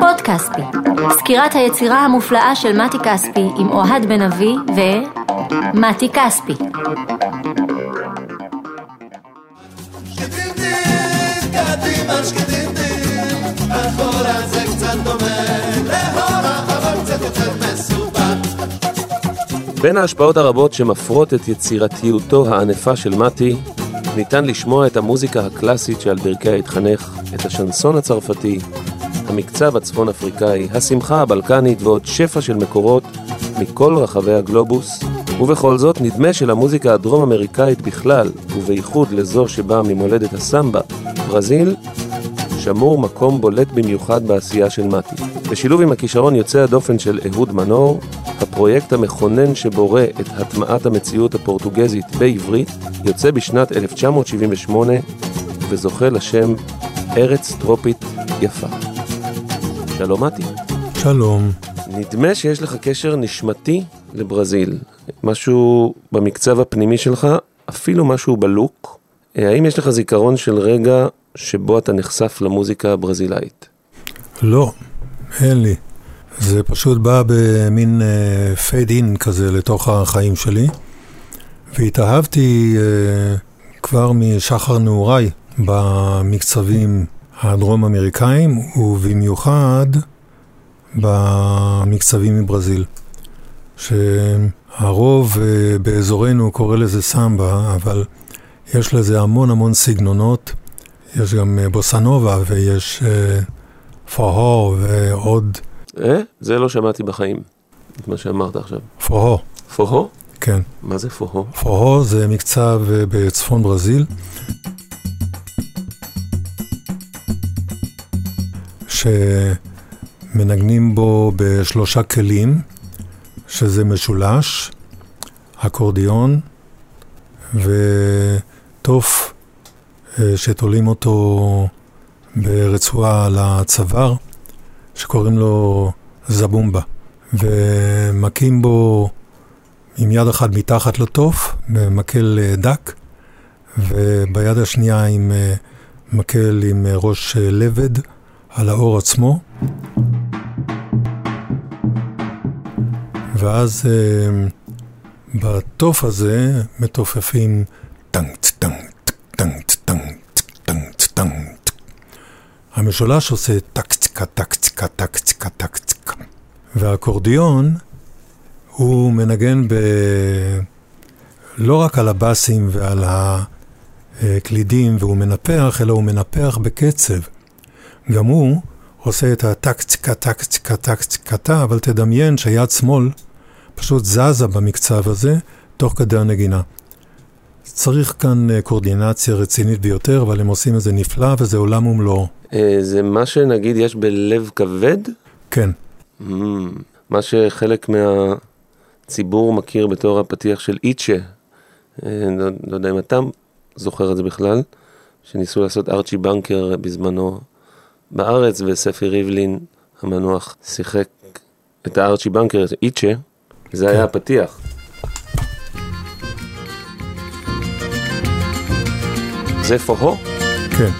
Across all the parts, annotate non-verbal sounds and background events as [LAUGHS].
פודקאסטי, סקירת היצירה המופלאה של מתי כספי עם אוהד בן אבי ומתי כספי. בין ההשפעות הרבות שמפרות את יצירתיותו הענפה של מתי, ניתן לשמוע את המוזיקה הקלאסית שעל ברכיה התחנך, את השנסון הצרפתי, המקצב הצפון אפריקאי, השמחה הבלקנית ועוד שפע של מקורות מכל רחבי הגלובוס, ובכל זאת נדמה שלמוזיקה הדרום אמריקאית בכלל, ובייחוד לזו שבאה ממולדת הסמבה, ברזיל, שמור מקום בולט במיוחד בעשייה של מתי. בשילוב עם הכישרון יוצא הדופן של אהוד מנור, הפרויקט המכונן שבורא את הטמעת המציאות הפורטוגזית בעברית, יוצא בשנת 1978 וזוכה לשם ארץ טרופית יפה. שלום מתי. שלום. נדמה שיש לך קשר נשמתי לברזיל. משהו במקצב הפנימי שלך, אפילו משהו בלוק. האם יש לך זיכרון של רגע שבו אתה נחשף למוזיקה הברזילאית? לא, אין לי. זה פשוט בא במין פייד uh, אין כזה לתוך החיים שלי, והתאהבתי uh, כבר משחר נעוריי במקצבים הדרום-אמריקאים, ובמיוחד במקצבים מברזיל. שהרוב uh, באזורנו קורא לזה סמבה, אבל יש לזה המון המון סגנונות. יש גם בוסנובה ויש פוהו ועוד... אה? זה לא שמעתי בחיים, את מה שאמרת עכשיו. פוהו. פוהו? כן. מה זה פוהו? פוהו זה מקצב uh, בצפון ברזיל. שמנגנים בו בשלושה כלים, שזה משולש, אקורדיון וטוף שתולים אותו ברצועה על הצוואר, שקוראים לו זבומבה, ומכים בו עם יד אחת מתחת לטוף, במקל דק, וביד השנייה עם מקל עם ראש לבד על האור עצמו. ואז בטוף הזה מתופפים טנק טנק טנק טנק טנק המשולש עושה טק צקה טק צקה טק צקה טק צקה והאקורדיון הוא מנגן ב... לא רק על הבאסים ועל הקלידים והוא מנפח, אלא הוא מנפח בקצב. גם הוא עושה את הטק צקה טק צקה טק צקתה, אבל תדמיין שיד שמאל פשוט זזה במקצב הזה תוך כדי הנגינה. צריך כאן קורדינציה רצינית ביותר, אבל הם עושים את זה נפלא וזה עולם ומלואו. זה מה שנגיד יש בלב כבד? כן. Mm, מה שחלק מהציבור מכיר בתור הפתיח של איצ'ה. לא, לא יודע אם אתה זוכר את זה בכלל, שניסו לעשות ארצ'י בנקר בזמנו בארץ, וספי ריבלין המנוח שיחק את הארצ'י בנקר, איצ'ה, זה כן. היה הפתיח. זה פוהו? כן.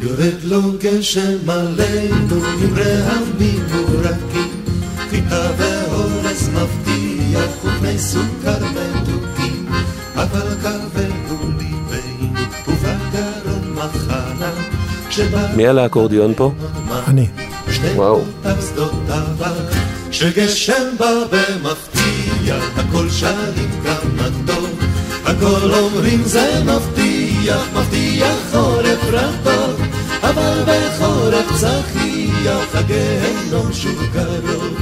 יורד לו גשם עלינו עם רעמים מורקים, חיטה ואורז מבטיח ובני סוכר מתוקים, אבל קרבנו ליבנו ובגרון מחנה. מי על האקורדיון פה? אני. וואו. שגשם בא במפתיע, הכל שרים כמה טוב, הכל אומרים זה מבטיח, מבטיח חורף רטוב, אבל בחורף צחיח הגיהנום שוב קרוב,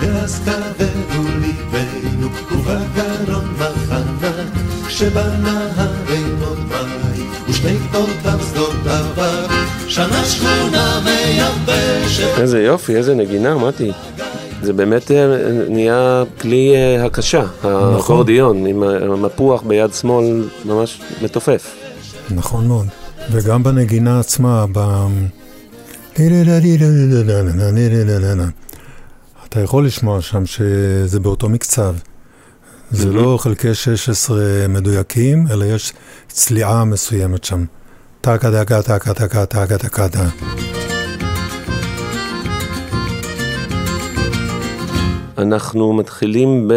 ואז כבדו ליבנו ובגרון מחנה, שבנהר אין עוד מים, ושתי גדותיו שדות עבר, שנה שכונה מייבשת. איזה יופי, איזה נגינה, אמרתי. זה באמת נהיה כלי הקשה, האקורדיון, עם המפוח ביד שמאל ממש מתופף. נכון מאוד. וגם בנגינה עצמה, ב... אתה יכול לשמוע שם שזה באותו מקצב. זה לא חלקי 16 מדויקים, אלא יש צליעה מסוימת שם. טקה דקה טקה טקה טקה טקה טקה. אנחנו מתחילים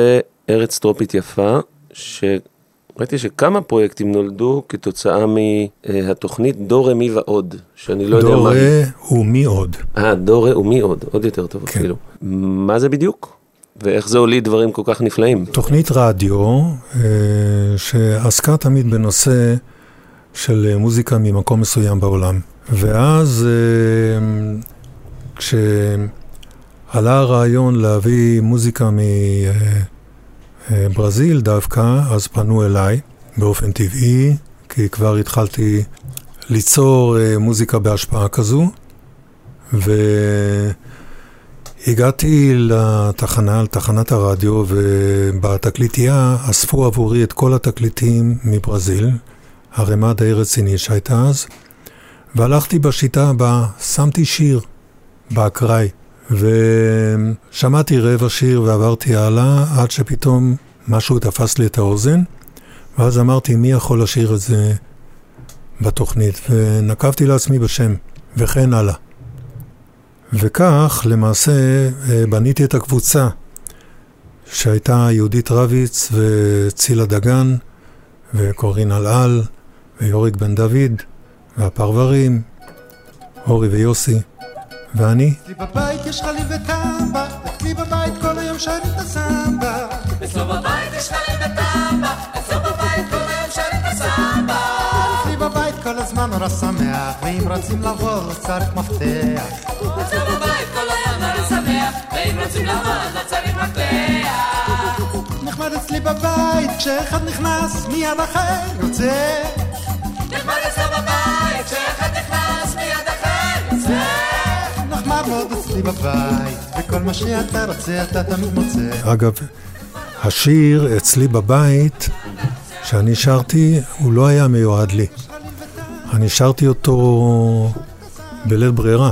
בארץ טרופית יפה, שראיתי שכמה פרויקטים נולדו כתוצאה מהתוכנית דו רה מי ועוד, שאני לא יודע מה... רה ומי עוד. אה, דו רה ומי עוד, עוד יותר טוב כן. אפילו. מה זה בדיוק? ואיך זה הוליד דברים כל כך נפלאים? תוכנית רדיו אה, שעסקה תמיד בנושא של מוזיקה ממקום מסוים בעולם. ואז אה, כשעלה הרעיון להביא מוזיקה מברזיל דווקא, אז פנו אליי באופן טבעי, כי כבר התחלתי ליצור אה, מוזיקה בהשפעה כזו. ו... הגעתי לתחנה, לתחנת הרדיו, ובתקליטייה אספו עבורי את כל התקליטים מברזיל, הרמה די רציני שהייתה אז, והלכתי בשיטה הבאה, שמתי שיר באקראי, ושמעתי רבע שיר ועברתי הלאה, עד שפתאום משהו תפס לי את האוזן, ואז אמרתי, מי יכול לשיר את זה בתוכנית? ונקבתי לעצמי בשם, וכן הלאה. וכך למעשה אה, בניתי את הקבוצה שהייתה יהודית רביץ וצילה דגן וקורין אלעל ויוריק בן דוד והפרברים, אורי ויוסי ואני. אצלי בבית יש חליל וטמבה, אצלי בבית כל היום שרים את הסמבה. אצלו בבית יש חליל וטמבה, אצלו בבית כל היום שרים את הסמבה. אצלי בבית כל הזמן נורא שמח, ואם רוצים לבוא לא צריך מפתח. אצלו בבית כל היום נורא שמח, ואם רוצים לבוא לא צריך מפתח. נחמד אצלי בבית, כשאחד נכנס מיד אחר יוצא. נחמד אצלו מאוד אצלי בבית, וכל מה שאתה רוצה אתה תמיד מוצא. אגב, השיר אצלי בבית שאני שרתי, הוא לא היה מיועד לי. אני שרתי אותו בלית ברירה.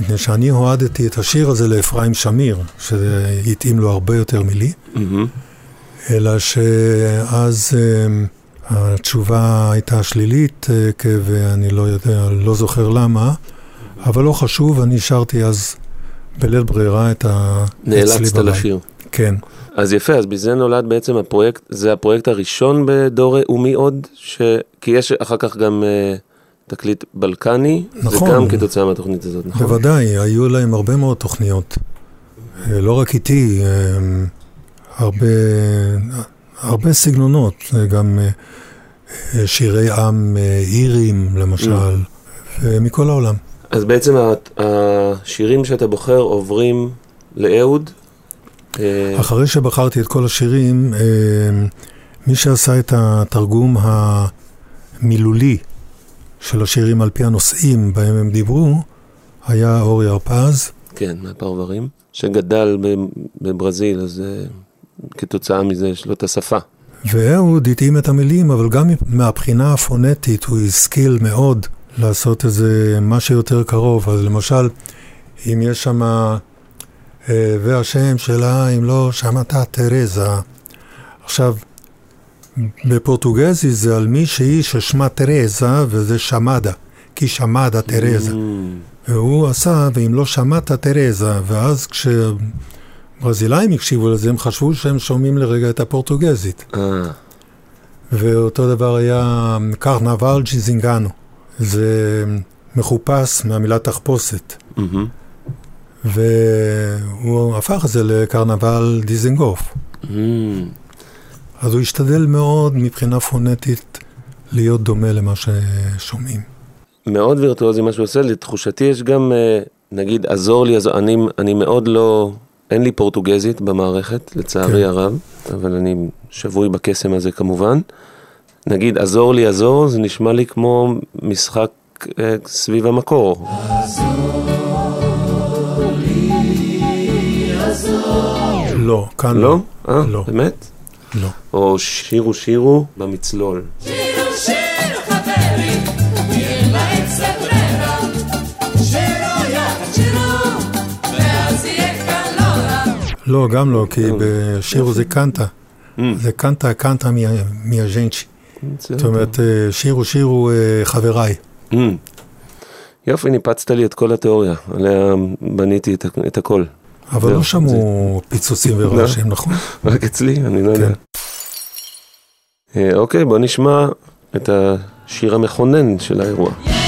מפני שאני הועדתי את השיר הזה לאפרים שמיר, שזה התאים לו הרבה יותר מלי. אלא שאז אה, התשובה הייתה שלילית, אה, כ- ואני לא יודע, לא זוכר למה, אבל לא חשוב, אני שרתי אז בלית ברירה את ה... נאלצת בבית." לשיר. כן, אז יפה, אז בזה נולד בעצם הפרויקט, זה הפרויקט הראשון בדורה ומי עוד? ש... כי יש אחר כך גם אה, תקליט בלקני, נכון. זה גם כתוצאה מהתוכנית הזאת, נכון? בוודאי, היו להם הרבה מאוד תוכניות. אה, לא רק איתי, אה, הרבה, הרבה סגנונות, גם שירי עם אירים, למשל, ומכל העולם. אז בעצם השירים שאתה בוחר עוברים לאהוד. אה, אחרי שבחרתי את כל השירים, אה, מי שעשה את התרגום המילולי של השירים על פי הנושאים בהם הם דיברו, היה אורי הרפז. כן, מהפרברים, שגדל בברזיל, אז אה, כתוצאה מזה יש לו את השפה. ואהוד התאים את המילים, אבל גם מהבחינה הפונטית הוא השכיל מאוד לעשות איזה מה שיותר קרוב. אז למשל, אם יש שם, אה, והשם שלה, אם לא שמעת תרזה. עכשיו, בפורטוגזי זה על מישהי ששמה תרזה, וזה שמדה, כי שמדה תרזה. Mm, והוא עשה, ואם לא שמעת תרזה, ואז כשברזילאים הקשיבו לזה, הם חשבו שהם שומעים לרגע את הפורטוגזית. אה, ואותו דבר היה קרנבל ג'יזינגנו. זה מחופש מהמילה תחפושת. מהמם, והוא הפך את זה לקרנבל דיזנגוף. מהמם. אז הוא השתדל מאוד מבחינה פונטית להיות דומה למה ששומעים. מאוד וירטואוזי מה שהוא עושה, לתחושתי יש גם, אה, נגיד, עזור לי, עזור, אני, אני מאוד לא, אין לי פורטוגזית במערכת, לצערי כן. הרב, אבל אני שבוי בקסם הזה כמובן. נגיד, עזור לי, עזור, זה נשמע לי כמו משחק אה, סביב המקור. לא, כאן לא? אה, לא. באמת? לא. או שירו שירו במצלול. שירו שירו חברים, תהיה ברירה. שירו יחד שירו, ואז יהיה כאן לא רע. לא, גם לא, כי בשיר זה קנטה. זה קנטה קנטה מיאז'נצ'י. זה- זאת אומרת, אה, שירו שירו אה, חבריי. Mm. יופי, ניפצת לי את כל התיאוריה, עליה בניתי את, הכל. אבל לא שמעו פיצוצים ורעשים, נכון? [LAUGHS] רק אצלי, אני לא יודע. כן. אה, אוקיי, בוא נשמע את השיר המכונן של האירוע. יש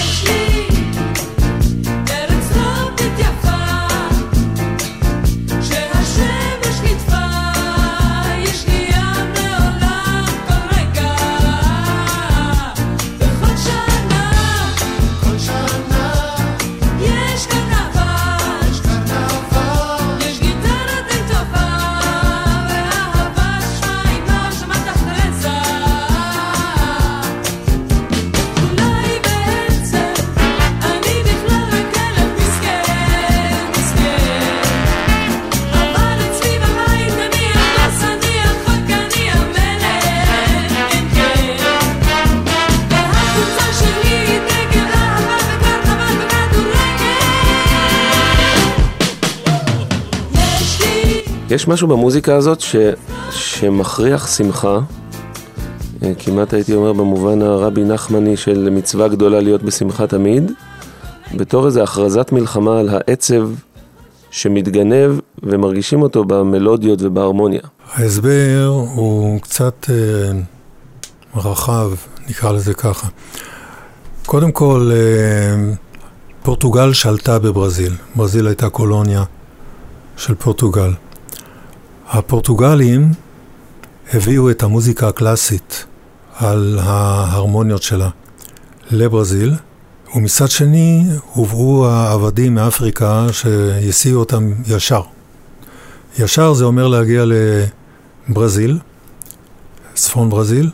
משהו במוזיקה הזאת ש... שמכריח שמחה, אה, כמעט הייתי אומר במובן הרבי נחמני של מצווה גדולה להיות בשמחה תמיד, בתור איזו הכרזת מלחמה על העצב שמתגנב ומרגישים אותו במלודיות ובהרמוניה. ההסבר הוא קצת אה, רחב, נקרא לזה ככה. קודם כל, אה, פורטוגל שלטה בברזיל. ברזיל הייתה קולוניה של פורטוגל. הפורטוגלים הביאו את המוזיקה הקלאסית על ההרמוניות שלה לברזיל, ומצד שני הובאו העבדים מאפריקה שהסיעו אותם ישר. ישר זה אומר להגיע לברזיל, צפון ברזיל,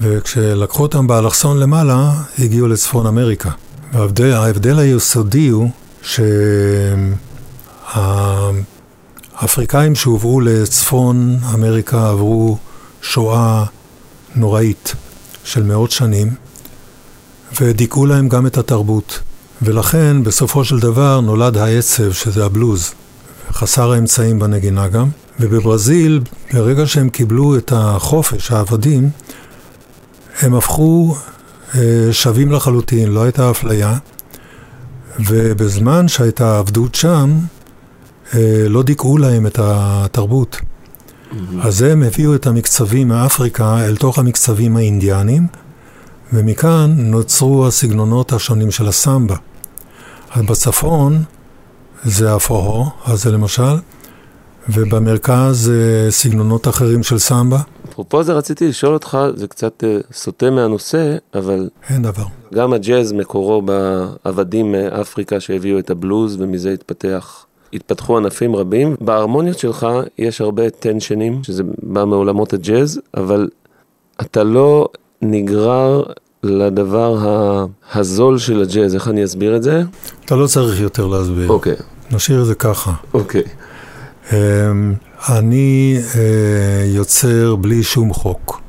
וכשלקחו אותם באלכסון למעלה, הגיעו לצפון אמריקה. וההבדל ההבדל היסודי הוא שהאפריקאים שהובאו לצפון אמריקה עברו שואה נוראית של מאות שנים, ודיכאו להם גם את התרבות. ולכן בסופו של דבר נולד העצב, שזה הבלוז. חסר האמצעים בנגינה גם. ובברזיל, ברגע שהם קיבלו את החופש, העבדים, הם הפכו אה, שווים לחלוטין, לא הייתה אפליה. ובזמן שהייתה עבדות שם, לא דיכאו להם את התרבות. אז הם הביאו את המקצבים מאפריקה אל תוך המקצבים האינדיאנים, ומכאן נוצרו הסגנונות השונים של הסמבה. אז בצפון זה הפוהו, אז זה למשל, ובמרכז זה סגנונות אחרים של סמבה, אפרופו זה רציתי לשאול אותך, זה קצת אה, סוטה מהנושא, אבל אין דבר. גם הג'אז מקורו בעבדים מאפריקה שהביאו את הבלוז ומזה התפתח, התפתחו ענפים רבים. בהרמוניות שלך יש הרבה טנשנים, שזה בא מעולמות הג'אז, אבל אתה לא נגרר לדבר הזול של הג'אז, איך אני אסביר את זה? אתה לא צריך יותר להסביר. אוקיי, נשאיר את זה ככה. אוקיי. אמ, אני אה, יוצר בלי שום חוק.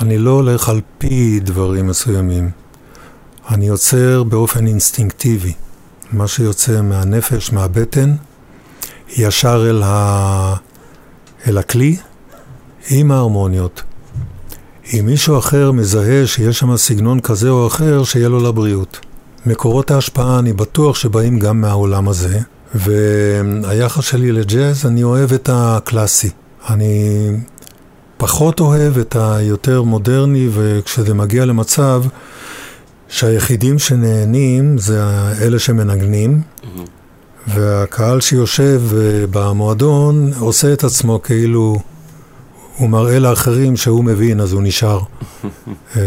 אני לא הולך על פי דברים מסוימים. אני יוצר באופן אינסטינקטיבי. מה שיוצא מהנפש, מהבטן, ישר אל, ה... אל הכלי, עם ההרמוניות. אם מישהו אחר מזהה שיש שם סגנון כזה או אחר, שיהיה לו לבריאות. מקורות ההשפעה, אני בטוח שבאים גם מהעולם הזה, והיחס שלי לג'אז, אני אוהב את הקלאסי. אני פחות אוהב את היותר מודרני, וכשזה מגיע למצב שהיחידים שנהנים זה אלה שמנגנים, והקהל שיושב אה, במועדון עושה את עצמו כאילו הוא מראה לאחרים שהוא מבין, אז הוא נשאר. [LAUGHS] אה,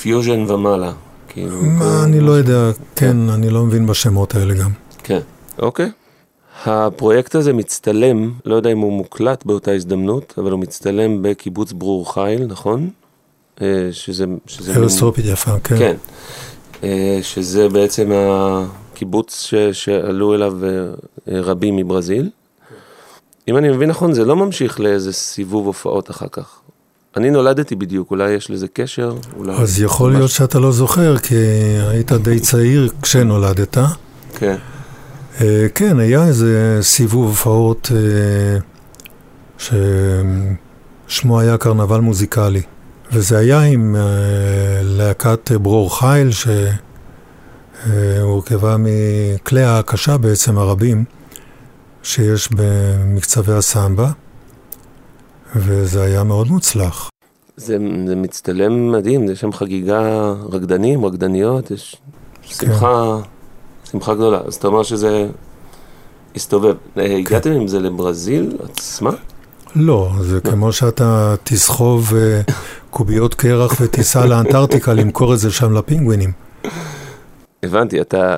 פיוז'ן ומעלה. כאילו, אני לא יודע, כן, אני לא מבין בשמות האלה גם. כן, אוקיי. הפרויקט הזה מצטלם, לא יודע אם הוא מוקלט באותה הזדמנות, אבל הוא מצטלם בקיבוץ ברור חיל, נכון? אה, שזה... שזה ארץ מין- יפה, כן. כן. אה, שזה בעצם הקיבוץ ש, שעלו אליו אה, רבים מברזיל. אם אני מבין נכון, זה לא ממשיך לאיזה סיבוב הופעות אחר כך. אני נולדתי בדיוק, אולי יש לזה קשר, אולי... אז יכול להיות שאתה לא זוכר, כי היית די צעיר כשנולדת. כן. כן, היה איזה סיבוב הופעות ששמו היה קרנבל מוזיקלי. וזה היה עם uh, להקת ברור חיל, שהורכבה מכלי ההקשה בעצם הרבים שיש במקצבי הסמבה, וזה היה מאוד מוצלח. זה, זה מצטלם מדהים, יש שם חגיגה רקדנים, רקדניות, יש שמחה, כן. שמחה גדולה. אז אתה אומר שזה הסתובב. אה, כן. הגעתם עם זה לברזיל עצמה? לא, זה לא. כמו שאתה תסחוב קוביות קרח ותיסע לאנטארקטיקה למכור את זה שם לפינגווינים. הבנתי, אתה...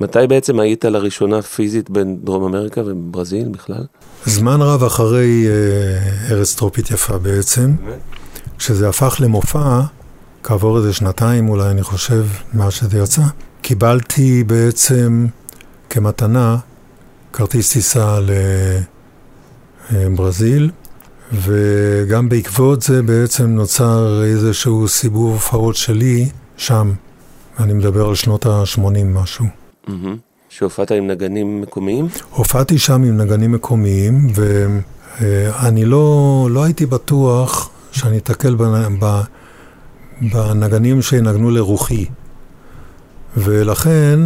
מתי בעצם היית לראשונה פיזית בין דרום אמריקה וברזיל בכלל? זמן רב אחרי uh, ארץ טרופית יפה בעצם. כשזה הפך למופע, כעבור איזה שנתיים אולי, אני חושב, מאז שזה יצא, קיבלתי בעצם כמתנה כרטיס טיסה לברזיל, וגם בעקבות זה בעצם נוצר איזשהו סיבוב הופעות שלי שם. אני מדבר על שנות ה-80 משהו. שהופעת עם נגנים מקומיים? הופעתי שם עם נגנים מקומיים, ואני לא, לא הייתי בטוח שאני אתקל בנגנים שינגנו לרוחי. ולכן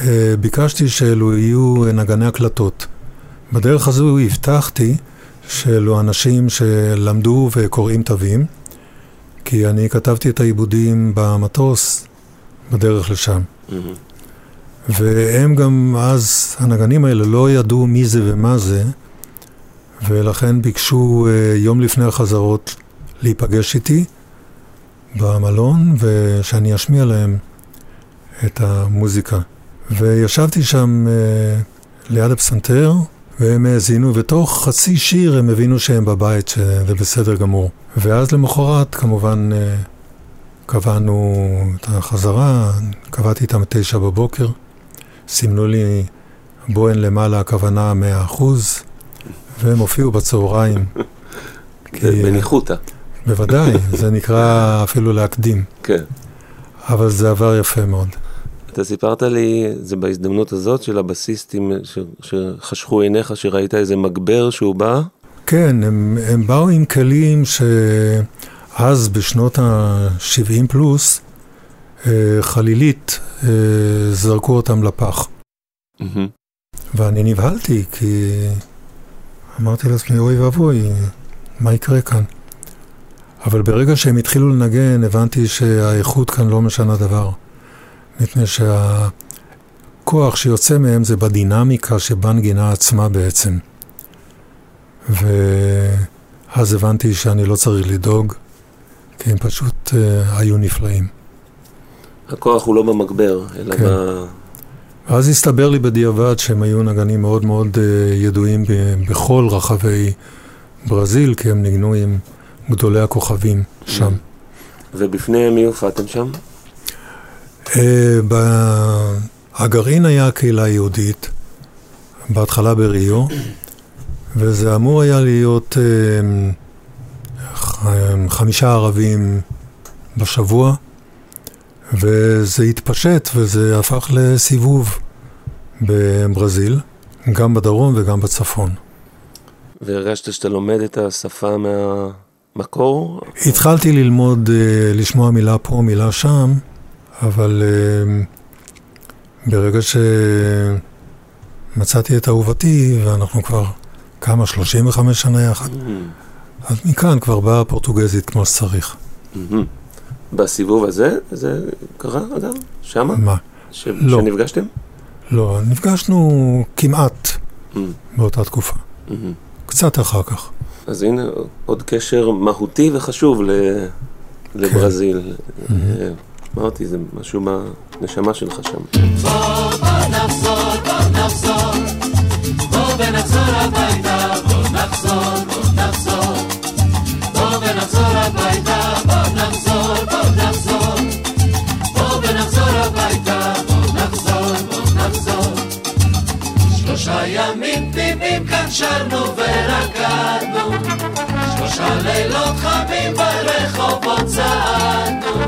אה, ביקשתי שאלו יהיו נגני הקלטות. בדרך הזו הבטחתי שאלו אנשים שלמדו וקוראים תווים, כי אני כתבתי את העיבודים במטוס בדרך לשם. Mm-hmm. והם גם אז, הנגנים האלה לא ידעו מי זה ומה זה, ולכן ביקשו uh, יום לפני החזרות להיפגש איתי במלון, ושאני אשמיע להם את המוזיקה. וישבתי שם uh, ליד הפסנתר, והם האזינו, ותוך חצי שיר הם הבינו שהם בבית, שזה בסדר גמור. ואז למחרת, כמובן, uh, קבענו את החזרה, קבעתי איתם תשע בבוקר, סימנו לי בוהן למעלה, הכוונה מאה אחוז. והם הופיעו בצהריים. [LAUGHS] בניחותא. בוודאי, זה נקרא אפילו להקדים. כן. אבל זה עבר יפה מאוד. אתה סיפרת לי, זה בהזדמנות הזאת של הבסיסטים ש, שחשכו עיניך, שראית איזה מגבר שהוא בא? כן, הם, הם באו עם כלים שאז בשנות ה-70 פלוס, אה, חלילית אה, זרקו אותם לפח. Mm-hmm. ואני נבהלתי, כי אמרתי לעצמי, אוי ואבוי, מה יקרה כאן? אבל ברגע שהם התחילו לנגן, הבנתי שהאיכות כאן לא משנה דבר. מפני שהכוח שיוצא מהם זה בדינמיקה שבנגינה עצמה בעצם. ואז הבנתי שאני לא צריך לדאוג, כי הם פשוט uh, היו נפלאים. הכוח הוא לא במגבר, אלא כן. ב... ואז הסתבר לי בדיעבד שהם היו נגנים מאוד מאוד uh, ידועים ב- בכל רחבי ברזיל, כי הם ניגנו עם גדולי הכוכבים שם. ובפני מי הופעתם שם? Uh, הגרעין היה הקהילה היהודית, בהתחלה בריו, וזה אמור היה להיות uh, חמישה ערבים בשבוע. וזה התפשט וזה הפך לסיבוב בברזיל, גם בדרום וגם בצפון. והרגשת שאתה לומד את השפה מהמקור? התחלתי ללמוד, אה, לשמוע מילה פה, מילה שם, אבל אה, ברגע שמצאתי את אהובתי, ואנחנו כבר כמה, 35 שנה יחד, mm-hmm. אז מכאן כבר באה הפורטוגזית כמו שצריך. Mm-hmm. בסיבוב הזה? זה קרה, אגב? שמה? מה? ש... לא. שנפגשתם? לא, נפגשנו כמעט mm. באותה תקופה. Mm-hmm. קצת אחר כך. אז הנה עוד קשר מהותי וחשוב ל... לברזיל. כן. Mm-hmm. אמרתי, זה משהו בנשמה שלך שם. בוא בוא נחזור, בוא נחזור, בוא נחזור, בוא ונחזור הביתה, בוא נחזור. שלושה ימים כאן שרנו ורקדנו, שלושה לילות חמים ברחובות צעדנו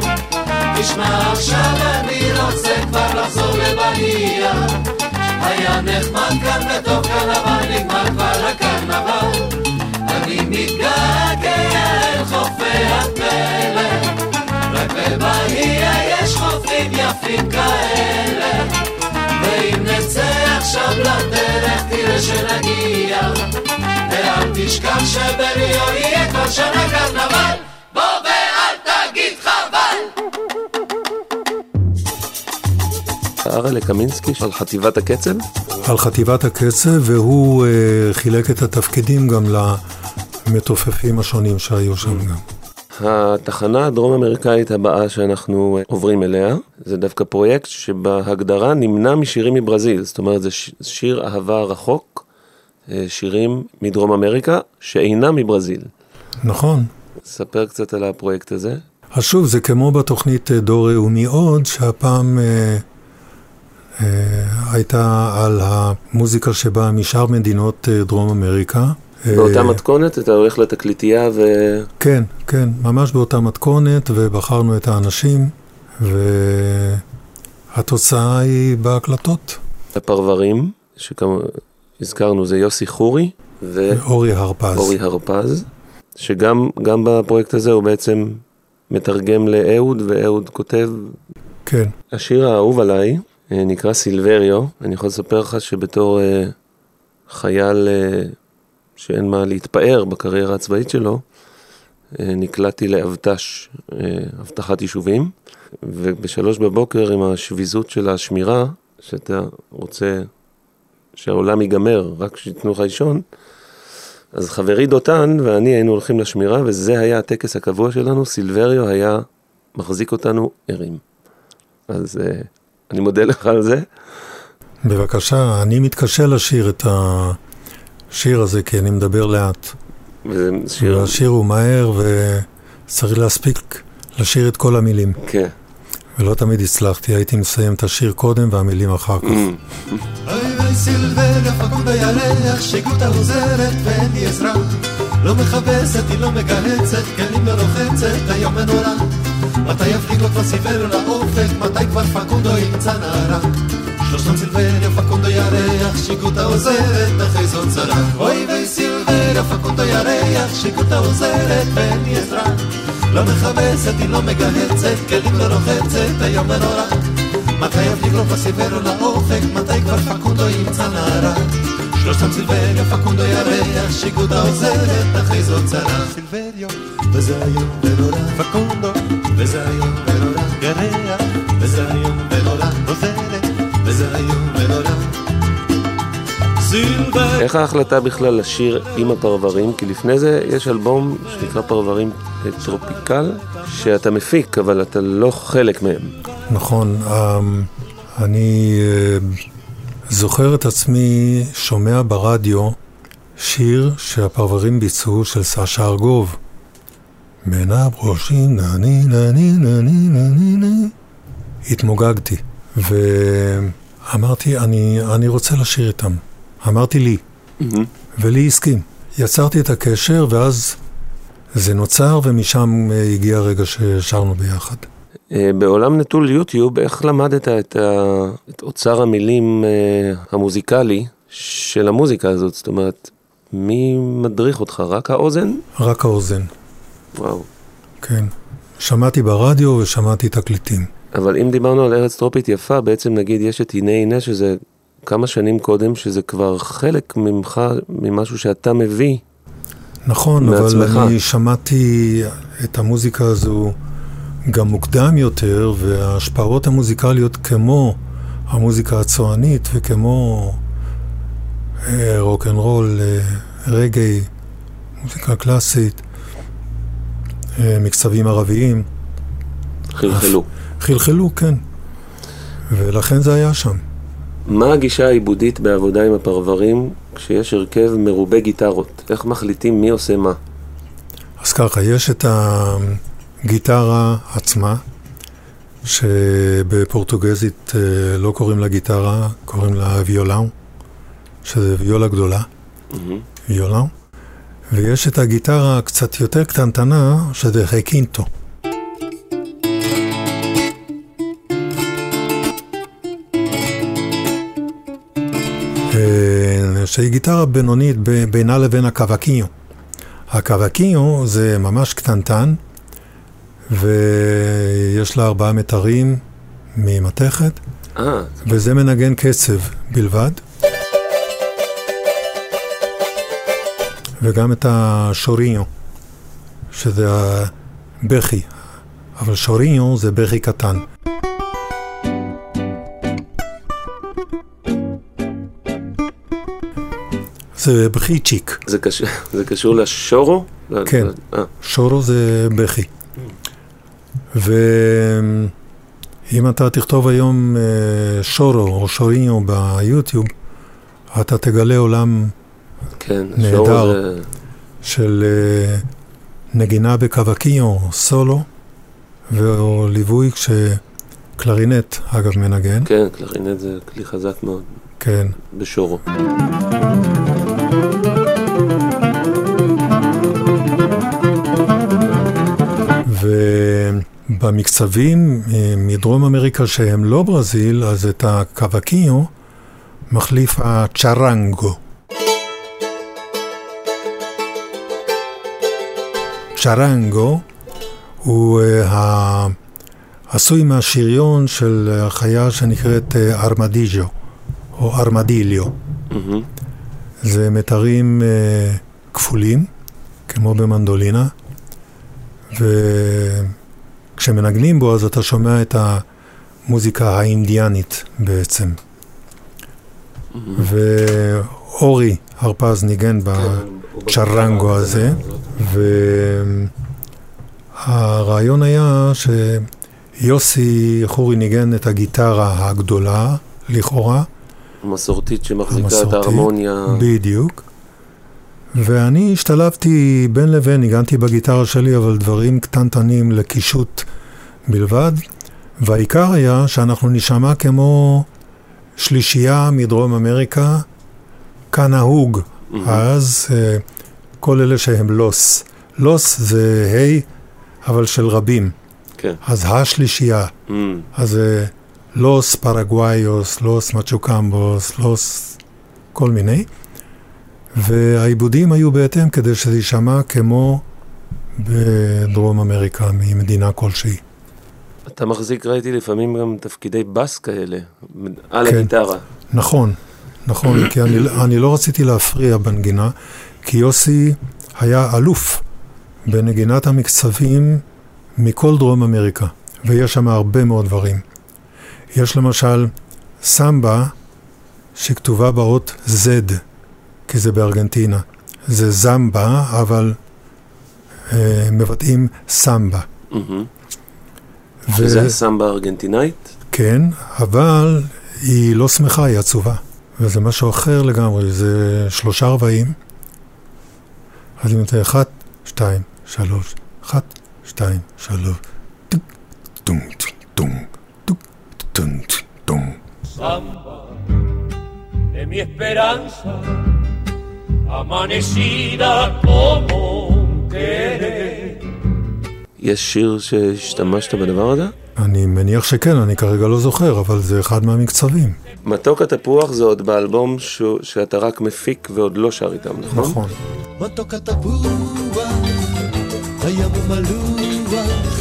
תשמע עכשיו אני רוצה כבר לחזור לבניה היה נחמד כאן וטוב כאן אבל נגמר כבר הקרנבל אני מתגעגע אל חופי הפלא רק בבניה יש חופים יפים כאלה. ואם נצא עכשיו לדרך תראה שנגיע. תשכח שבריו יהיה כל שנה קרנבל, בוא ואל תגיד חבל! אראלה קמינסקי על חטיבת הקצב? על חטיבת הקצב, והוא אה, חילק את התפקידים גם למתופפים השונים שהיו שם גם. התחנה הדרום אמריקאית הבאה שאנחנו עוברים אליה, זה דווקא פרויקט שבהגדרה נמנע משירים מברזיל, זאת אומרת זה ש- שיר אהבה רחוק, אה, שירים מדרום אמריקה שאינם מברזיל. נכון. ספר קצת על הפרויקט הזה. אז שוב, זה כמו בתוכנית אה, דור ראומי עוד, שהפעם אה, אה, הייתה על המוזיקה שבאה משאר מדינות אה, דרום אמריקה. אה, באותה מתכונת אתה הולך לתקליטייה ו... כן, כן, ממש באותה מתכונת, ובחרנו את האנשים, והתוצאה היא בהקלטות. הפרברים, שכמו הזכרנו זה יוסי חורי אורי הרפז. ואורי הרפז, שגם גם בפרויקט הזה הוא בעצם מתרגם לאהוד, ואהוד כותב. כן, השיר האהוב עליי אה, נקרא סילבריו, אני יכול לספר לך שבתור אה, חייל אה, שאין מה להתפאר בקריירה הצבאית שלו, אה, נקלעתי לאבט"ש, אה, אבטחת יישובים, ובשלוש בבוקר עם השביזות של השמירה, שאתה רוצה שהעולם ייגמר, רק שייתנו לך לישון, אז חברי דותן ואני היינו הולכים לשמירה, וזה היה הטקס הקבוע שלנו, סילבריו היה מחזיק אותנו ערים. אז אה, אני מודה לך על זה. בבקשה, אני מתקשה לשיר את השיר הזה, כי אני מדבר לאט. וזה שיר, והשיר הוא מהר, וצריך להספיק לשיר את כל המילים. כן. ולא תמיד הצלחתי, הייתי מסיים את השיר קודם והמילים אחר כך. אוי אוי סילבניה פקוד הירח, שיגותה עוזרת ואין לי עזרה. לא מכבסת, היא לא מגהצת, כלים לא לוחצת, היום מנורה. מתי יפליג לו כבר סיבר לאופק, מתי כבר פקודו ימצא נערה. שלושתם סילבניה פקודו ירח, שיגותה עוזרת, אחרי. אוי אוי סילבניה פקודו ירח, עוזרת ואין לי עזרה. לא מכבסת, היא לא מגהצת, כלים לא לוחצת, היום מנורה. מתי יבליג לו פסיברו לאופק, מתי כבר פקונדו ימצא נערה? שלושתם סילבריו, פקונדו ירח, שיגודה עוזרת, אחרי זאת צרה. סילבריו, וזה היום ונורא, פקונדו, וזה היום ונורא, ירח, וזה היום ונורא, עוזרת, וזה היום ונורא. איך ההחלטה בכלל לשיר עם הפרברים? כי לפני זה יש אלבום שנקרא פרברים טרופיקל, שאתה מפיק, אבל אתה לא חלק מהם. נכון, אמ, אני אה, זוכר את עצמי שומע ברדיו שיר שהפרברים ביצעו של סשה ארגוב. בין הברושים, נני נני נני נני נני. התמוגגתי, ואמרתי, אני, אני רוצה לשיר איתם. אמרתי לי, ולי הסכים. יצרתי את הקשר, ואז זה נוצר, ומשם אה, הגיע הרגע ששרנו ביחד. אה, בעולם נטול יוטיוב, איך למדת את, ה... את אוצר המילים אה, המוזיקלי של המוזיקה הזאת? זאת אומרת, מי מדריך אותך? רק האוזן? רק האוזן, וואו. כן. שמעתי ברדיו ושמעתי תקליטים. אבל אם דיברנו על ארץ טרופית יפה, בעצם נגיד יש את הנה הנה שזה כמה שנים קודם, שזה כבר חלק ממך, ממשהו שאתה מביא. נכון, מעצמך. אבל אני שמעתי את המוזיקה הזו גם מוקדם יותר, וההשפעות המוזיקליות כמו המוזיקה הצוענית וכמו אה, רוקנרול, אה, רגעי, מוזיקה קלאסית, אה, מקצבים ערביים, חלחלו. חלחלו, כן. ולכן זה היה שם. מה הגישה העיבודית בעבודה עם הפרברים כשיש הרכב מרובה גיטרות? איך מחליטים מי עושה מה? אז ככה, יש את הגיטרה עצמה, שבפורטוגזית אה, לא קוראים לה גיטרה, קוראים לה ויולאו, שזה ויולה גדולה, ויולאו, ויש את הגיטרה הקצת יותר קטנטנה, שזה רקינטו. שהיא גיטרה בינונית בינה לבין הקוואקיו. הקוואקיו זה ממש קטנטן, ויש לה ארבעה מטרים ממתכת, אה, וזה מנגן קצב בלבד. וגם את השוריניו, שזה הבכי, אבל שוריניו זה בכי קטן. זה בכי צ'יק. זה, קש... זה קשור לשורו? כן, אה, שורו זה בכי. ואם אתה תכתוב היום אה, שורו או שוריניו ביוטיוב, אתה תגלה עולם כן, נהדר. זה... של אה, נגינה בקווקיו, סולו, או ליווי כשקלרינט, אגב, מנגן. כן, קלרינט זה כלי חזק מאוד, כן. בשורו. ובמקצבים אה, מדרום אמריקה שהם לא ברזיל, אז את הקווקיו מחליף הצ'רנגו. צ'רנגו הוא אה, עשוי מהשריון של החיה שנקראת אה, ארמדיג'ו, או ארמדיליו. מהמם. זה מיתרים אה, כפולים, כמו במנדולינה, וכשמנגנים בו אז אתה שומע את המוזיקה האינדיאנית בעצם. ואורי הרפז ניגן בצ'רנגו הזה, והרעיון היה שיוסי חורי ניגן את הגיטרה הגדולה, לכאורה, המסורתית שמחזיקה את המסורתית, ההרמוניה. בדיוק. ואני השתלבתי בין לבין, ניגנתי בגיטרה שלי, אבל דברים קטנטנים לקישוט בלבד. והעיקר היה שאנחנו נשמע כמו שלישייה מדרום אמריקה, כנהוג. אז אה, כל אלה שהם לוס. לוס זה היי, אבל של רבים. כן. אז השלישייה. אמ, אז זה לוס פרגוויוס, לוס מצ'וקמבוס, לוס כל מיני. והעיבודים היו בהתאם כדי שזה יישמע כמו בדרום אמריקה, ממדינה כלשהי. אתה מחזיק, ראיתי לפעמים גם תפקידי בס כאלה, על כן. הגיטרה. נכון, נכון, כי אני, אני לא רציתי להפריע בנגינה, כי יוסי היה אלוף בנגינת המקצבים מכל דרום אמריקה, ויש שם הרבה מאוד דברים. יש למשל סמבה שכתובה באות Z, כי זה בארגנטינה. זה זמבה, אבל אה, מבטאים סמבה. מהמם. ו- שזה הסמבה הארגנטינאית? כן, אבל היא לא שמחה, היא עצובה. וזה משהו אחר לגמרי, זה שלושה רבעים. אז אם אתה אחת, שתיים, שלוש, אחת, שתיים, שלוש, טום, טום, טוק, טום, טום. samba de mi esperanza, amanecida como un querer. יש שיר שהשתמשת בדבר הזה? אני מניח שכן, אני כרגע לא זוכר, אבל זה אחד מהמקצבים. מתוק התפוח זה עוד באלבום ש... שאתה רק מפיק ועוד לא שר איתם, נכון? נכון. מתוק התפוח, הים הוא מלוח,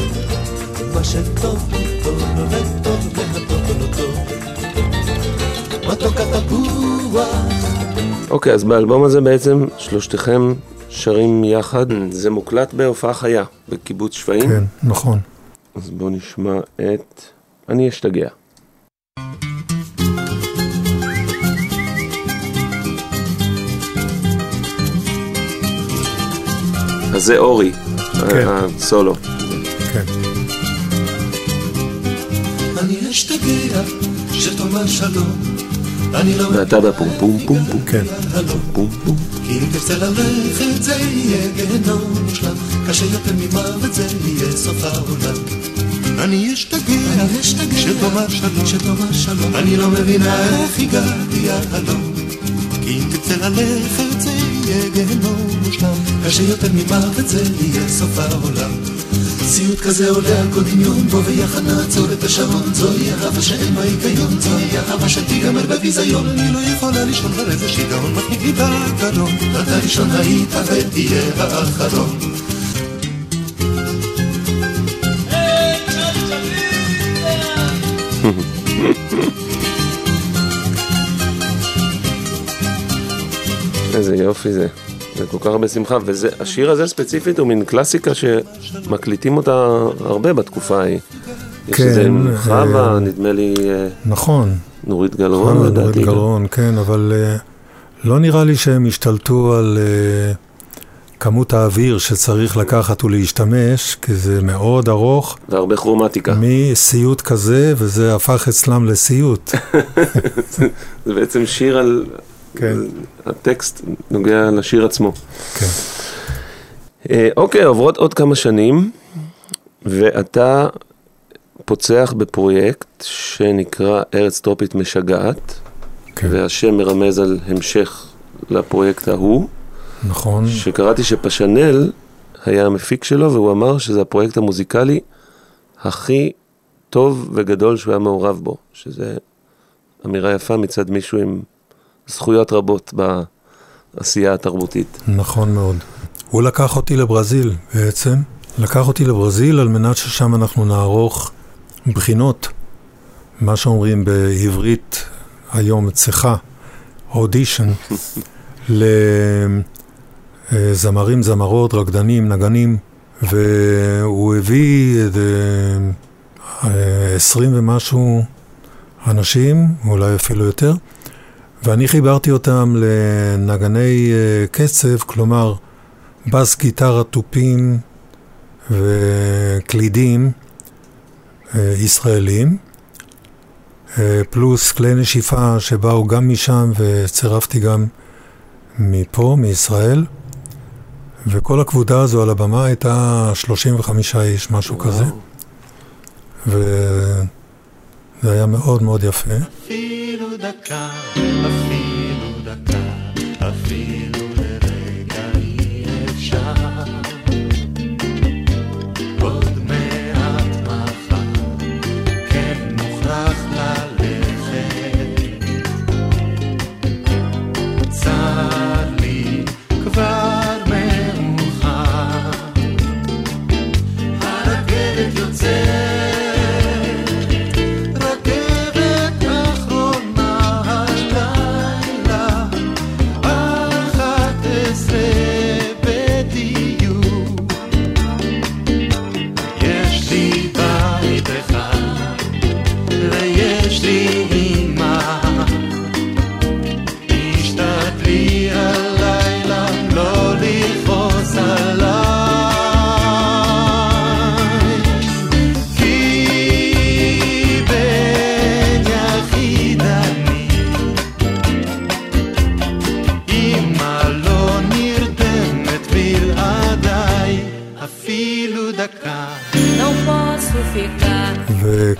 מה שטוב טוב וטוב והטוב לא טוב. מתוק התפוח, אוקיי, אז באלבום הזה בעצם שלושתכם שרים יחד. זה מוקלט בהופעה חיה, בקיבוץ שפיים. כן, נכון. אז בואו נשמע את אני אשתגע. אז זה אורי, כן. הסולו. כן. אני אשתגע שתאמר שלום, ואתה בפום פום פום פום כן. פום פום. כי אם תרצה ללכת זה יהיה גיהנום מושלם, קשה יותר ממוות זה יהיה סוף העולם. אני אשתגע, שתאמר שלום, שתאמר שלום, אני לא מבינה איך הגעתי הלום. כי אם תרצה ללכת זה יהיה גיהנום מושלם, קשה יותר ממוות זה יהיה סוף העולם. סיוט כזה עולה על כל דמיון, בוא ויחד נעצור את השעון, זוהי אהבה שאין בה היגיון, זוהי אהבה שתיגמר בביזיון, אני לא יכולה לישון הרי זה שיגעון, מחניק לי בגרון, אתה ראשון היית ותהיה האחרון. איזה יופי זה. זה כל כך הרבה שמחה, והשיר הזה ספציפית הוא מין קלאסיקה שמקליטים אותה הרבה בתקופה ההיא. יש כן, את זה עם אה, חווה, נדמה לי אה, נכון. נורית גלרון, חנה נורית לדעתי. גם. גלרון, כן, אבל אה, לא נראה לי שהם השתלטו על אה, כמות האוויר שצריך לקחת ולהשתמש, כי זה מאוד ארוך, והרבה כרומטיקה. מסיוט כזה, וזה הפך אצלם לסיוט. [LAUGHS] זה בעצם שיר על... כן. הטקסט נוגע לשיר עצמו. כן. אה, אוקיי, עוברות עוד כמה שנים, ואתה פוצח בפרויקט שנקרא ארץ טרופית משגעת, כן. והשם מרמז על המשך לפרויקט ההוא, נכון, שקראתי שפשנל היה המפיק שלו, והוא אמר שזה הפרויקט המוזיקלי הכי טוב וגדול שהוא היה מעורב בו, שזה אמירה יפה מצד מישהו עם זכויות רבות בעשייה התרבותית. נכון מאוד. הוא לקח אותי לברזיל בעצם, לקח אותי לברזיל על מנת ששם אנחנו נערוך בחינות, מה שאומרים בעברית היום צחה, אודישן, [LAUGHS] לזמרים, זמרות, רקדנים, נגנים, והוא הביא איזה אה, עשרים ומשהו אנשים, אולי אפילו יותר, ואני חיברתי אותם לנגני אה, קצב, כלומר בס, גיטרה, תופים וקלידים אה, ישראלים, אה, פלוס כלי נשיפה שבאו גם משם וצירפתי גם מפה, מישראל, וכל הכבודה הזו על הבמה הייתה 35 איש, משהו כזה, וזה היה מאוד מאוד יפה. אפילו דקה, אפילו דקה, אפילו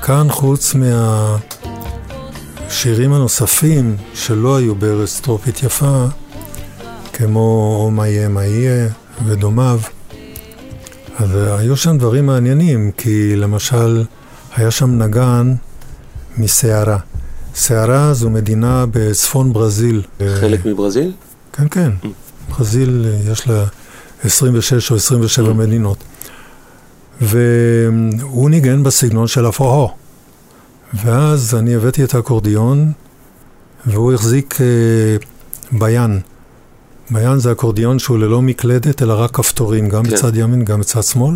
וכאן, חוץ מהשירים הנוספים שלא היו בארץ טרופית יפה, כמו "או מה יהיה מה יהיה" ודומיו, אז היו שם דברים מעניינים, כי למשל, היה שם נגן מסערה. סערה זו מדינה בצפון ברזיל. חלק מברזיל? כן, כן. ברזיל אה, יש לה 26 או 27 מדינות. והוא ניגן בסגנון של הפוהו. ואז אני הבאתי את האקורדיון, והוא החזיק אה, ביין. ביין זה אקורדיון שהוא ללא מקלדת, אלא רק כפתורים, גם כן. בצד ימין, גם בצד שמאל.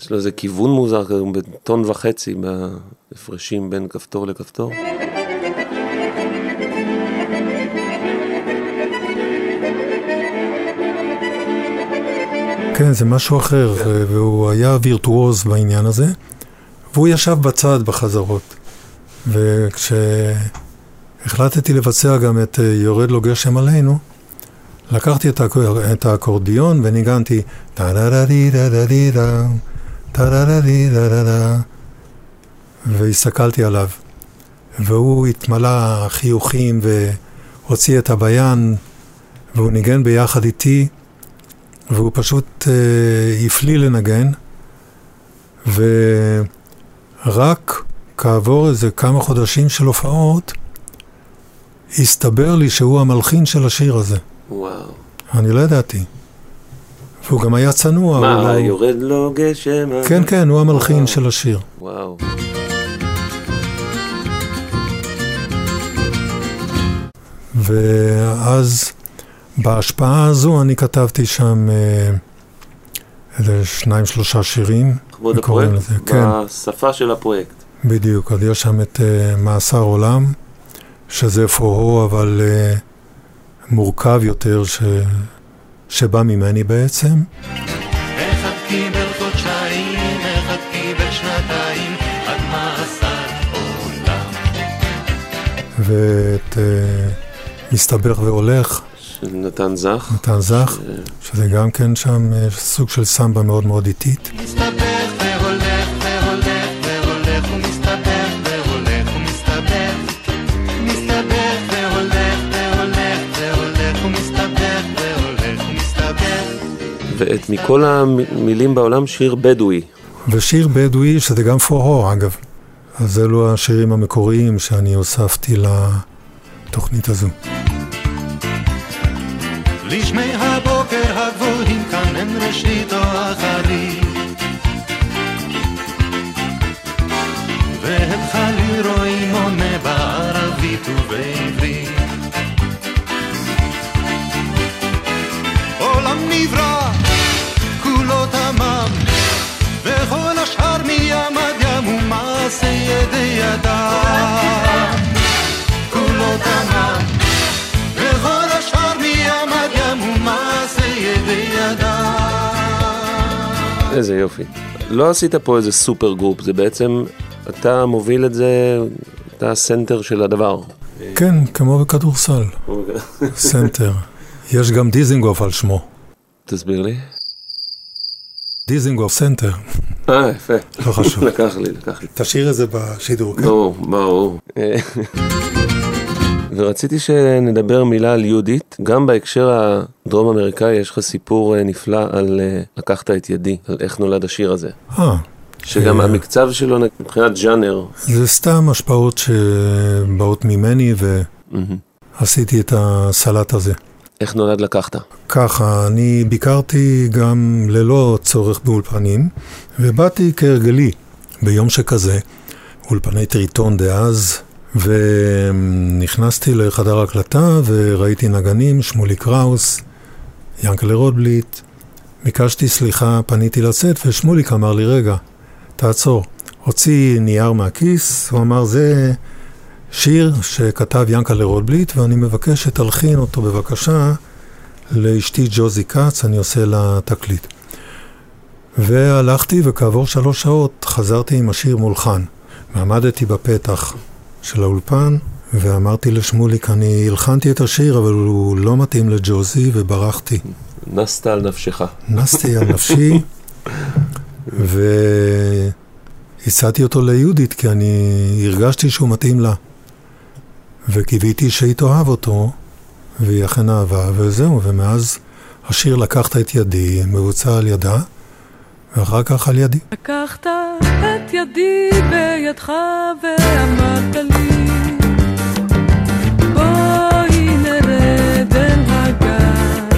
יש לו איזה כיוון מוזר, כזה, בטון וחצי בהפרשים בין כפתור לכפתור. כן, זה משהו אחר, אה, והוא היה וירטואוז בעניין הזה, והוא ישב בצד בחזרות. וכשהחלטתי לבצע גם את אה, יורד לו גשם עלינו, לקחתי את, האק- את האקורדיון וניגנתי טה-דה-דה-די-דה-דה-די-דה, טה-דה-דה-די-דה-דה-דה, והסתכלתי עליו. והוא התמלא חיוכים והוציא את הביין, והוא ניגן ביחד איתי. והוא פשוט אה, הפליא לנגן, ורק כעבור איזה כמה חודשים של הופעות, הסתבר לי שהוא המלחין של השיר הזה. וואו. אני לא ידעתי. והוא גם היה צנוע. מה, לא... יורד לו גשם? כן, כן, הוא המלחין וואו. של השיר. וואו. ואז בהשפעה הזו אני כתבתי שם אה, איזה שניים שלושה שירים. וקוראים הפרויקט? לזה, כן. בשפה של הפרויקט. בדיוק, אז יש שם את uh, מאסר עולם, שזה פוהו, אבל uh, מורכב יותר, ש... שבא ממני בעצם. אחד קיבל חודשיים, אחד קיבל שנתיים, עד מאסר עולם. ואת uh, מסתבך והולך, של נתן זך. נתן זך, ש- שזה גם כן שם uh, סוג של סמבה מאוד מאוד איטית. מסתבך והולך והולך והולך ומסתבך והולך ומסתבך מסתבך והולך והולך והולך ומסתבך והולך ומסתבך ואת מכל המילים בעולם שיר בדואי. ושיר בדואי, שזה גם פוהו אגב. אז אלו השירים המקוריים שאני הוספתי לתוכנית הזו. לשמי הבוקר הגבוהים כאן אין ראשית או אחרית והם חלי רואים עונה בערבית ובעברית עולם נברא כולו תמם וכל השאר מים עד ים ומעשה ידי אדם איזה יופי. לא עשית פה איזה supergroup, זה בעצם, אתה מוביל את זה, אתה הסנטר של הדבר. כן, כמו בכדורסל, סנטר. יש גם דיזינגוף על שמו. תסביר לי. דיזינגוף סנטר. אה, יפה. לא חשוב. לקח לי, לקח לי. תשאיר את זה בשידור, כן? ברור, ברור. ורציתי שנדבר מילה על יהודית, גם בהקשר הדרום אמריקאי יש לך סיפור אה, נפלא על אה, לקחת את ידי, על איך נולד השיר הזה. אה, שגם אה. המקצב שלו מבחינת ג'אנר, זה סתם השפעות שבאות ממני. ועשיתי את הסלט הזה. איך נולד לקחת? ככה, אני ביקרתי גם ללא צורך באולפנים, ובאתי כהרגלי ביום שכזה, אולפני טריטון דאז, ונכנסתי לחדר הקלטה וראיתי נגנים, שמולי קראוס, ינקלה רוטבליט, ביקשתי סליחה, פניתי לצאת, ושמוליק אמר לי, רגע, תעצור. הוציא נייר מהכיס, הוא אמר, זה שיר שכתב ינקלה רוטבליט, ואני מבקש שתלחין אותו בבקשה לאשתי ג'וזי כץ, אני עושה לה תקליט. והלכתי, וכעבור שלוש שעות חזרתי עם השיר מולחן. ועמדתי בפתח של האולפן, ואמרתי לשמוליק, אני הלחנתי את השיר, אבל הוא לא מתאים לג'וזי, וברחתי. נסת על נפשך. נסתי על נפשי, [LAUGHS] והצעתי אותו ליהודית, כי אני הרגשתי שהוא מתאים לה. וקיוויתי שהיא תאהב אותו, והיא אכן אהבה, וזהו, ומאז השיר לקחת את ידי, מבוצע על ידה, ואחר כך על ידי. לקחת את ידי בידך ואמרת לי בואי נרד אל הגן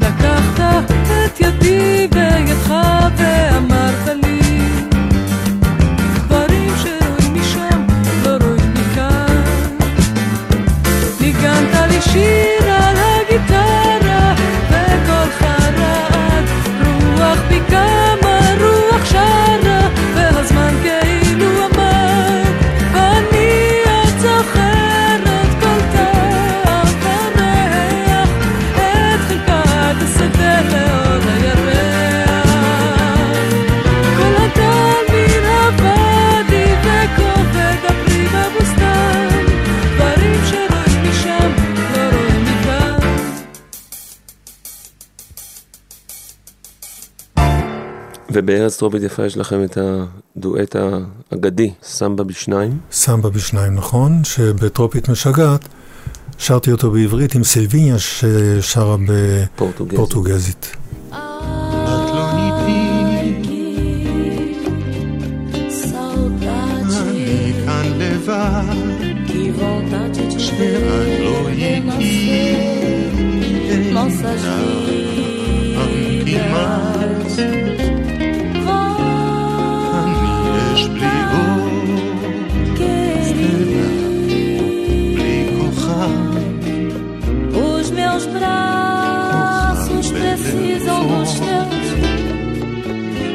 לקחת את ידי בידך ואמרת ובארץ טרופית יפה יש לכם את הדואט האגדי, סמבה בשניים. סמבה בשניים, נכון? שבטרופית משגעת, שרתי אותו בעברית עם סילביניה ששרה פורטוגזית. בפורטוגזית. לבד, שאת לא איתי, meus braços precisam dos teus.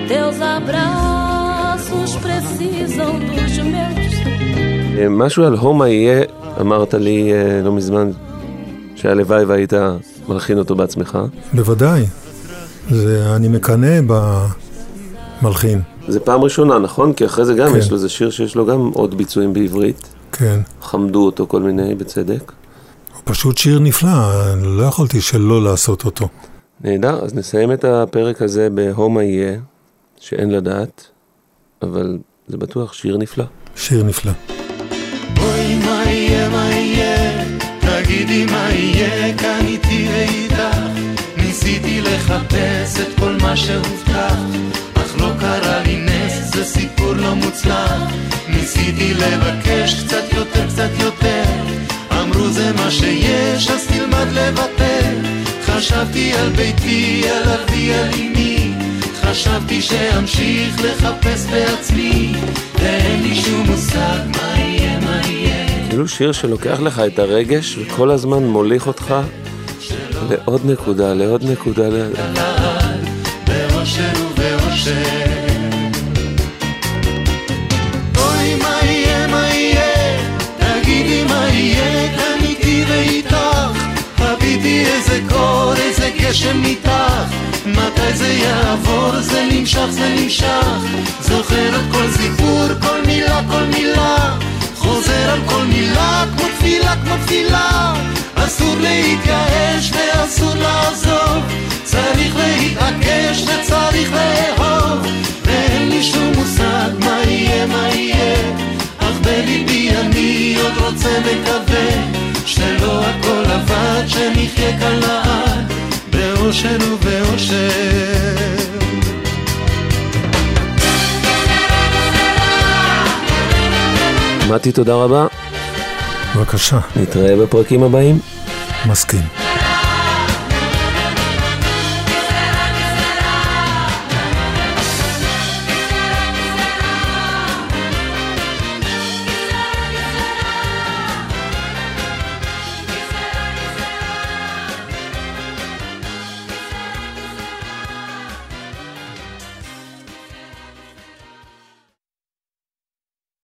Teus abraços precisam dos meus. אה, משהו על הומה יהיה, אמרת לי אה, לא מזמן, שהלוואי והיית מלחין אותו בעצמך. בוודאי. זה, אני מקנא במלחין. זה פעם ראשונה, נכון? כי אחרי זה גם כן. יש לו, איזה שיר שיש לו גם עוד ביצועים בעברית. כן. חמדו אותו כל מיני, בצדק. הוא פשוט שיר נפלא, לא יכולתי שלא לעשות אותו. נהדר, אז נסיים את הפרק הזה בהומה יהיה, שאין לדעת, אבל זה בטוח שיר נפלא. שיר נפלא. אוי מה יהיה מה יהיה תגידי מה יהיה כאן איתי ואיתך ניסיתי לחפש את כל מה שהובטח אך לא קרה לי נס זה סיפור לא מוצלח ניסיתי לבקש קצת יותר קצת יותר אמרו זה מה שיש אז תלמד לוותר חשבתי על ביתי על אבי על אמי. חשבתי שאמשיך לחפש בעצמי. ואין לי שום מושג מה יהיה מה יהיה. כאילו שיר שלוקח לך את הרגש וכל הזמן מוליך אותך לעוד נקודה, לעוד נקודה. ל... לעד באושר ובאושר גשם ניתח מתי זה יעבור? זה נמשך זה נמשך. זוכר את כל סיפור כל מילה כל מילה. חוזר על כל מילה כמו תפילה כמו תפילה. אסור להתייאש ואסור לעזוב. צריך להתעקש וצריך לאהוב. ואין לי שום מושג מה יהיה מה יהיה. אך בליבי אני עוד רוצה מקווה שלא הכל עבד שנחיה כאן לעד באושר ובאושר מתי, תודה רבה. בבקשה, נתראה בפרקים הבאים. מסכים.